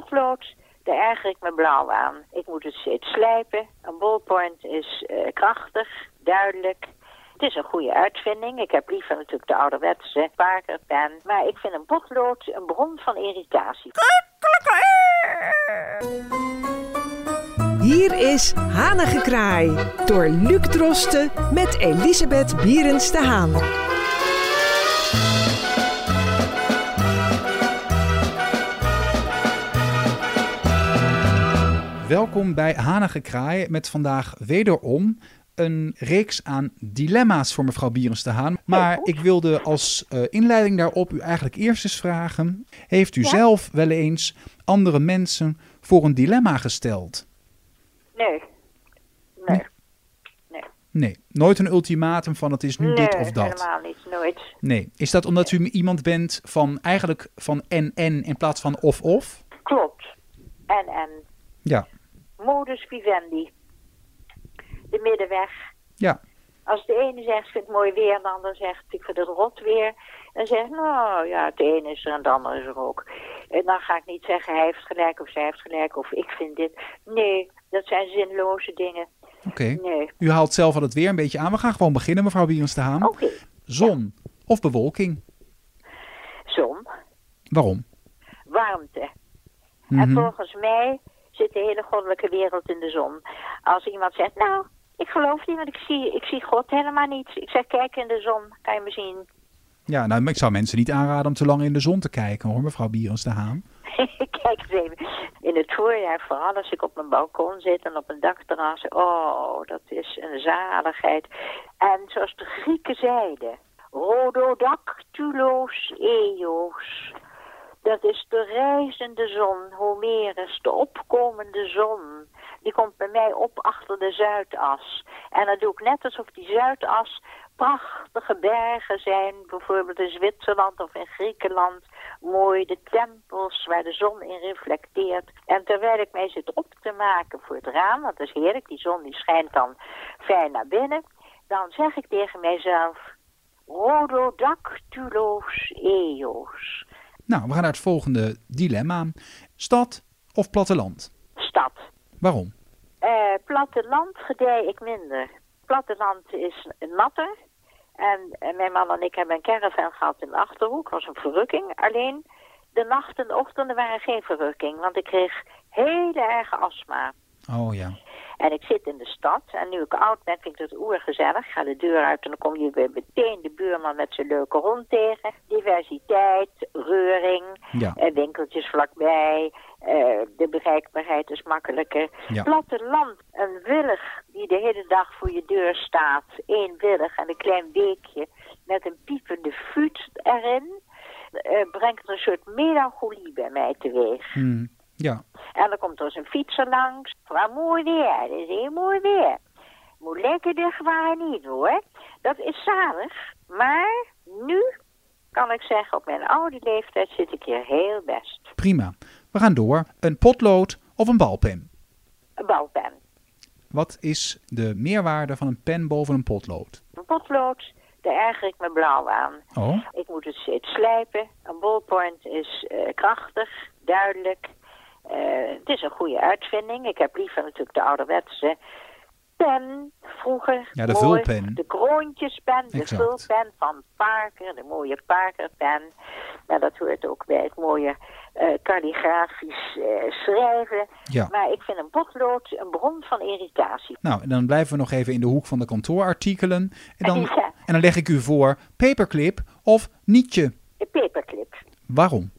potlood, daar erger ik me blauw aan. Ik moet het steeds slijpen. Een ballpoint is eh, krachtig, duidelijk. Het is een goede uitvinding. Ik heb liever natuurlijk de ouderwetse parkerpen. Maar ik vind een potlood een bron van irritatie. Hier is Hanengekraai door Luc Drosten met Elisabeth Bierens de Haan. Welkom bij Hanige Kraai met vandaag wederom een reeks aan dilemma's voor mevrouw Bierens te Haan. Maar ik wilde als uh, inleiding daarop u eigenlijk eerst eens vragen... heeft u Ja? zelf wel eens andere mensen voor een dilemma gesteld? Nee. Nee. Nee, nooit een ultimatum van het is nu nee, dit of dat. helemaal niet. Nooit. Nee, is dat omdat u iemand bent van eigenlijk van en-en in plaats van of-of? Klopt. En, en. Ja, Modus vivendi. De middenweg. ja, Als de ene zegt, ik vind het mooi weer, en de ander zegt, ik vind het rot weer. Dan zegt, nou ja, het ene is er en het andere is er ook. En dan ga ik niet zeggen, hij heeft gelijk of zij heeft gelijk of ik vind dit. Nee, dat zijn zinloze dingen. oké. Nee. U haalt zelf al het weer een beetje aan. We gaan gewoon beginnen, mevrouw Bierens te Haan. Oké. Zon of bewolking? Zon, Waarom? warmte. En Mhm. volgens mij zit de hele goddelijke wereld in de zon. Als iemand zegt, nou, ik geloof niet, want ik zie, ik zie God helemaal niet. Ik zeg, kijk in de zon, kan je me zien. Ja, nou, ik zou mensen niet aanraden om te lang in de zon te kijken, hoor, mevrouw Bierens de Haan. Kijk eens even. In het voorjaar, vooral als ik op mijn balkon zit en op een dakterras. Oh, dat is een zaligheid. En zoals de Grieken zeiden. Rhododactylos eos. Dat is de reizende zon, Homerus, de opkomende zon. Die komt bij mij op achter de Zuidas. En dan doe ik net alsof die Zuidas prachtige bergen zijn. Bijvoorbeeld in Zwitserland of in Griekenland. Mooi de tempels waar de zon in reflecteert. En terwijl ik mij zit op te maken voor het raam, want dat is heerlijk, die zon die schijnt dan fijn naar binnen. Dan zeg ik tegen mijzelf, Rhododactylos eos. Nou, we gaan naar het volgende dilemma. Stad of platteland? Stad. Waarom? Eh, platteland gedij ik minder. Platteland is natter. En mijn man en ik hebben een caravan gehad in de Achterhoek. was een verrukking. Alleen de nachten en de ochtenden waren geen verrukking. Want ik kreeg hele erge astma. Oh ja. En ik zit in de stad. En nu ik oud ben, vind ik het oergezellig. Ik ga de deur uit en dan kom je weer meteen de buurman met zijn leuke hond tegen. Diversiteit, reuring, Ja. eh, winkeltjes vlakbij. eh, de bereikbaarheid is makkelijker. Ja. Platteland, een willig die de hele dag voor je deur staat. Eén willig en een klein beekje met een piepende fuut erin. eh, brengt een soort melancholie bij mij teweeg. Hmm, ja. En dan komt er een fietser langs. Waar mooi weer, het is heel mooi weer. Moet lekker dicht waren niet hoor. Dat is zalig. Maar nu kan ik zeggen, op mijn oude leeftijd zit ik hier heel best. Prima. We gaan door. Een potlood of een balpen? Een balpen. Wat is de meerwaarde van een pen boven een potlood? Een potlood, daar erger ik me blauw aan. Oh, Ik moet het steeds slijpen. Een ballpoint is eh, krachtig, duidelijk. Eh, het is een goede uitvinding. Ik heb liever natuurlijk de ouderwetse pen vroeger. Ja, de mooi. vulpen. De kroontjespen, de Exact. vulpen van Parker, de mooie Parkerpen. Nou, dat hoort ook bij het mooie eh kalligrafisch eh, schrijven. ja. Maar ik vind een potlood een bron van irritatie. Nou, en dan blijven we nog even in de hoek van de kantoorartikelen. En dan, Ja. en dan leg ik u voor paperclip of nietje. De paperclip. Waarom?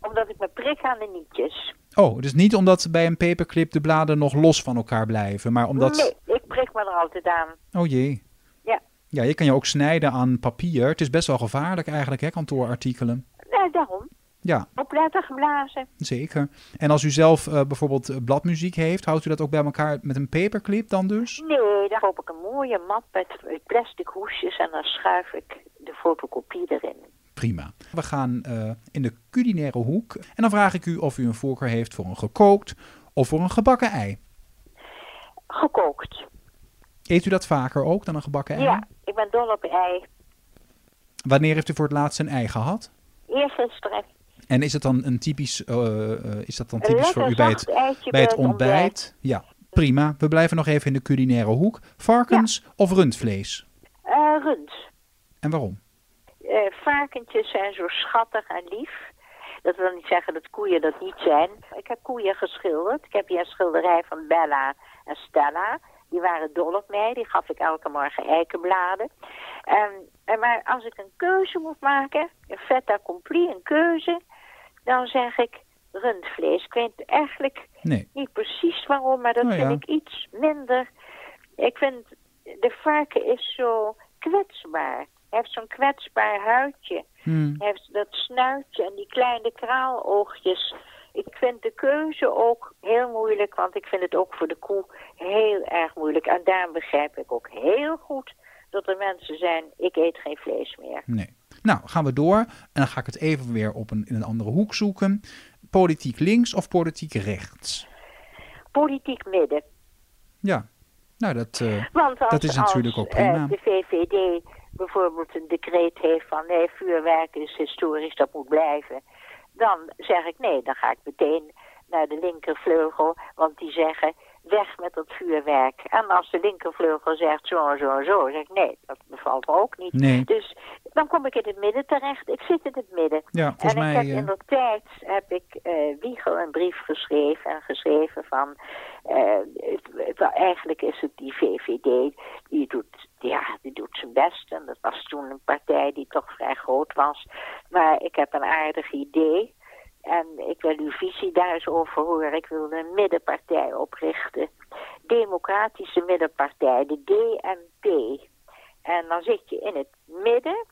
Omdat ik me prik aan de nietjes. Oh, dus niet omdat bij een paperclip de bladen nog los van elkaar blijven, maar omdat... Nee, ik prik me er altijd aan. Oh jee. Ja. Ja, je kan je ook snijden aan papier. Het is best wel gevaarlijk eigenlijk, hè, kantoorartikelen. Nee, daarom. Ja, Opletten geblazen. zeker. En als u zelf eh, bijvoorbeeld eh, bladmuziek heeft, houdt u dat ook bij elkaar met een paperclip dan dus? Nee, dan koop ik een mooie map met plastic hoesjes en dan schuif ik de fotocopie erin. Prima. We gaan eh, in de culinaire hoek. En dan vraag ik u of u een voorkeur heeft voor een gekookt of voor een gebakken ei. Gekookt. Eet u dat vaker ook dan een gebakken ei? Ja, ik ben dol op ei. Wanneer heeft u voor het laatst een ei gehad? Eergisteren. En is het dan een typisch, uh, is dat dan typisch voor u bij het, bij het ontbijt? Ja, prima. We blijven nog even in de culinaire hoek. Varkens of rundvlees? Rund. En waarom? Eh, varkentjes zijn zo schattig en lief. Dat wil niet zeggen dat koeien dat niet zijn. Ik heb koeien geschilderd. Ik heb hier een schilderij van Bella en Stella. Die waren dol op mij. Die gaf ik elke morgen eikenbladen. En, en maar als ik een keuze moet maken, een fait accompli, een keuze, dan zeg ik rundvlees. Ik weet eigenlijk Nee. niet precies waarom, maar dat Nou ja. vind ik iets minder. Ik vind, de varken is zo kwetsbaar. Hij heeft zo'n kwetsbaar huidje. Hmm. Hij heeft dat snuitje en die kleine kraaloogjes. Ik vind de keuze ook heel moeilijk, want ik vind het ook voor de koe heel erg moeilijk. En daarom begrijp ik ook heel goed dat er mensen zijn, ik eet geen vlees meer. Nee. Nou, gaan we door. En dan ga ik het even weer op een, in een andere hoek zoeken. Politiek links of politiek rechts? Politiek midden. Ja. Nou, dat... eh, Want als, Dat is natuurlijk als, ook prima. eh, de VVD bijvoorbeeld een decreet heeft van nee, vuurwerk is historisch, dat moet blijven. Dan zeg ik nee, dan ga ik meteen naar de linkervleugel, want die zeggen weg met dat vuurwerk. En als de linkervleugel zegt zo en zo en zo, zeg ik nee, dat bevalt me ook niet. Nee. Dus dan kom ik in het midden terecht. Ik zit in het midden. Ja, en ik mij... heb eh, in de tijd heb ik eh, Wiegel een brief geschreven en geschreven van eh, het- eigenlijk is het die VVD die doet ja die doet zijn best en dat was toen een partij die toch vrij groot was maar ik heb een aardig idee en ik wil uw visie daar eens over horen. Ik wil een middenpartij oprichten. Democratische middenpartij, de DMP. En dan zit je in het midden.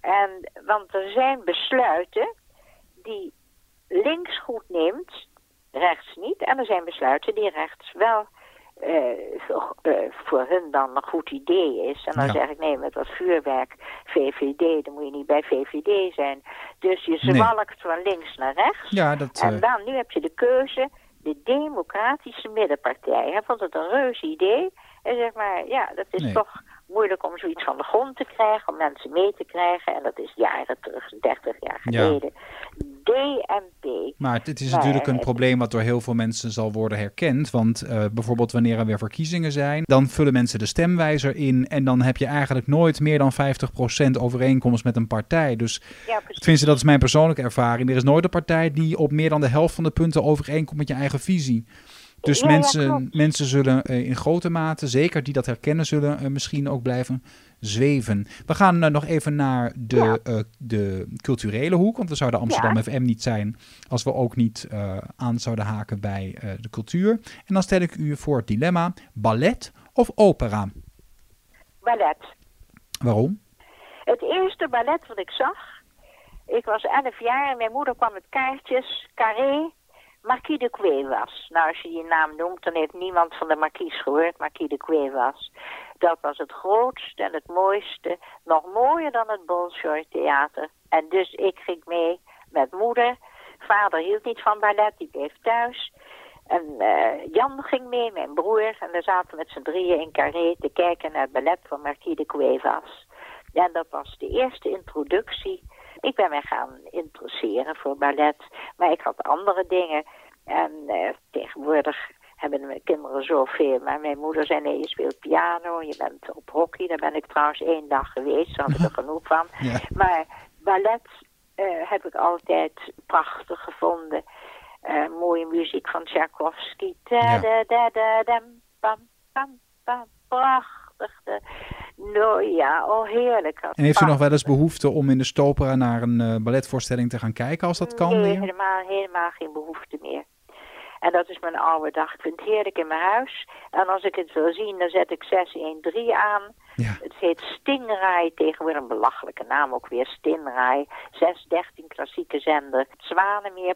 En, want er zijn besluiten die links goed neemt, rechts niet. En er zijn besluiten die rechts wel eh, voor, eh, voor hun dan een goed idee is. En dan Ja. zeg ik, nee, met dat vuurwerk, VVD, dan moet je niet bij VVD zijn. Dus je Nee. zwalkt van links naar rechts. Ja, dat... En eh, dan, nu heb je de keuze, de democratische middenpartij. Hij vond het een reus idee. En zeg maar, ja, dat is Nee. toch moeilijk om zoiets van de grond te krijgen, om mensen mee te krijgen. En dat is jaren terug, 30 jaar Ja. geleden. DMP. Maar het, het is Maar natuurlijk een probleem wat door heel veel mensen zal worden herkend. Want eh, bijvoorbeeld wanneer er weer verkiezingen zijn, dan vullen mensen de stemwijzer in. En dan heb je eigenlijk nooit meer dan 50% overeenkomst met een partij. Dus Ja, tenminste, dat is mijn persoonlijke ervaring. Er is nooit een partij die op meer dan de helft van de punten overeenkomt met je eigen visie. Dus Ja, mensen, mensen zullen eh, in grote mate, zeker die dat herkennen, zullen eh, misschien ook blijven zweven. We gaan eh, nog even naar de, Ja. de culturele hoek. Want we zouden Amsterdam. FM niet zijn als we ook niet aan zouden haken bij de cultuur. En dan stel ik u voor het dilemma: ballet of opera? Ballet. Waarom? Het eerste ballet wat ik zag, ik was 11 jaar en mijn moeder kwam met kaartjes, carré, Marquis de Cuevas. Nou, als je die naam noemt, dan heeft niemand van de Marquis gehoord, Marquis de Cuevas. Dat was het grootste en het mooiste, nog mooier dan het Bolshoi Theater. En dus ik ging mee met moeder. Vader hield niet van ballet, die bleef thuis. En eh, Jan ging mee, mijn broer. En daar zaten we met z'n drieën in Carré te kijken naar het ballet van Marquis de Cuevas. En dat was de eerste introductie. Ik ben mij gaan interesseren voor ballet, maar ik had andere dingen. En eh, tegenwoordig hebben mijn kinderen zoveel. Maar mijn moeder zei, nee, je speelt piano, je bent op hockey. Daar ben ik trouwens één dag geweest, daar had ik er genoeg van. Ja. Maar ballet eh, heb ik altijd prachtig gevonden. Eh, mooie muziek van Tchaikovsky. Da, da, da, dam, pam, pam, pam. Prachtig. De, nou ja, oh heerlijk. En heeft u nog wel eens behoefte om in de Stopera naar een eh, balletvoorstelling te gaan kijken als dat kan? Nee, helemaal, helemaal geen behoefte meer. En dat is mijn oude dag. Ik vind het heerlijk in mijn huis. En als ik het wil zien, dan zet ik 613 aan. Ja. Het heet Stingray, tegenwoordig een belachelijke naam ook weer, Stingray. 613 klassieke zender. Zwanenmeer,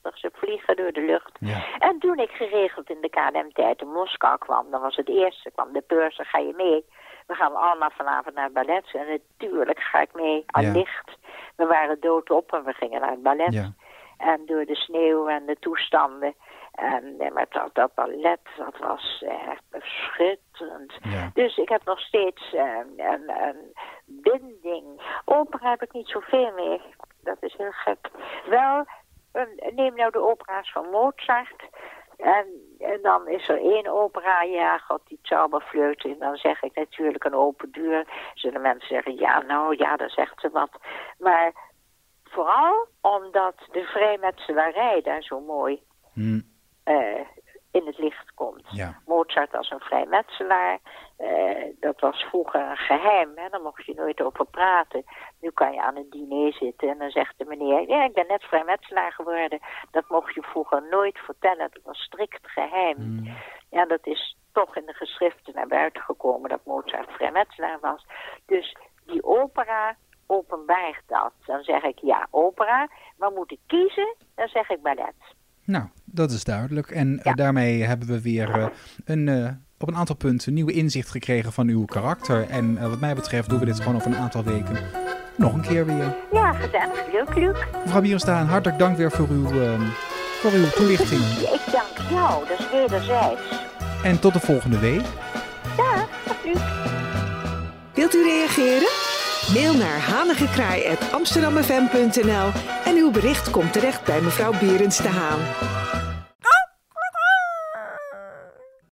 prachtig. Ze vliegen door de lucht. Ja. En toen ik geregeld in de KLM-tijd in Moskou kwam, dan was het eerste, kwam de purser, ga je mee? We gaan allemaal vanavond naar het ballet. En natuurlijk ga ik mee, allicht. We waren doodop en we gingen naar het ballet. Ja. En door de sneeuw en de toestanden. En eh, maar dat, dat ballet, dat was echt schitterend. Ja. Dus ik heb nog steeds eh, een, een binding. Opera heb ik niet zoveel meer. dat is heel gek. Wel, eh, neem nou de opera's van Mozart. En, en dan is er één opera, ja, god, die Zauberfleuten. En dan zeg ik natuurlijk een open deur. Zullen mensen zeggen, ja, nou, ja, dan zegt ze wat. Maar vooral omdat de vrijmetselarij daar zo mooi Hm, eh, in het licht komt. ja. Mozart als een vrijmetselaar, eh, dat was vroeger een geheim, hè? daar mocht je nooit over praten. Nu kan je aan een diner zitten en dan zegt de meneer, ja, ik ben net vrijmetselaar geworden. Dat mocht je vroeger nooit vertellen, dat was strikt geheim. Hm, Ja, dat is toch in de geschriften naar buiten gekomen dat Mozart vrijmetselaar was. Dus die opera openbaart dat. Dan zeg ik ja, opera, maar moet ik kiezen, dan zeg ik ballet. Nou, dat is duidelijk. En eh, Ja. daarmee hebben we weer eh, een, eh, op een aantal punten nieuwe inzicht gekregen van uw karakter. En wat mij betreft doen we dit gewoon over een aantal weken nog een keer weer. Ja, gezellig, leuk, leuk. Mevrouw Bierenstaan, hartelijk dank weer voor uw, eh, voor uw toelichting. Ik dank jou, dat is wederzijds. En tot de volgende week. Ja, nu. Wilt u reageren? Mail naar hanigekraai.amsterdammefm.nl en uw bericht komt terecht bij mevrouw Berends de Haan.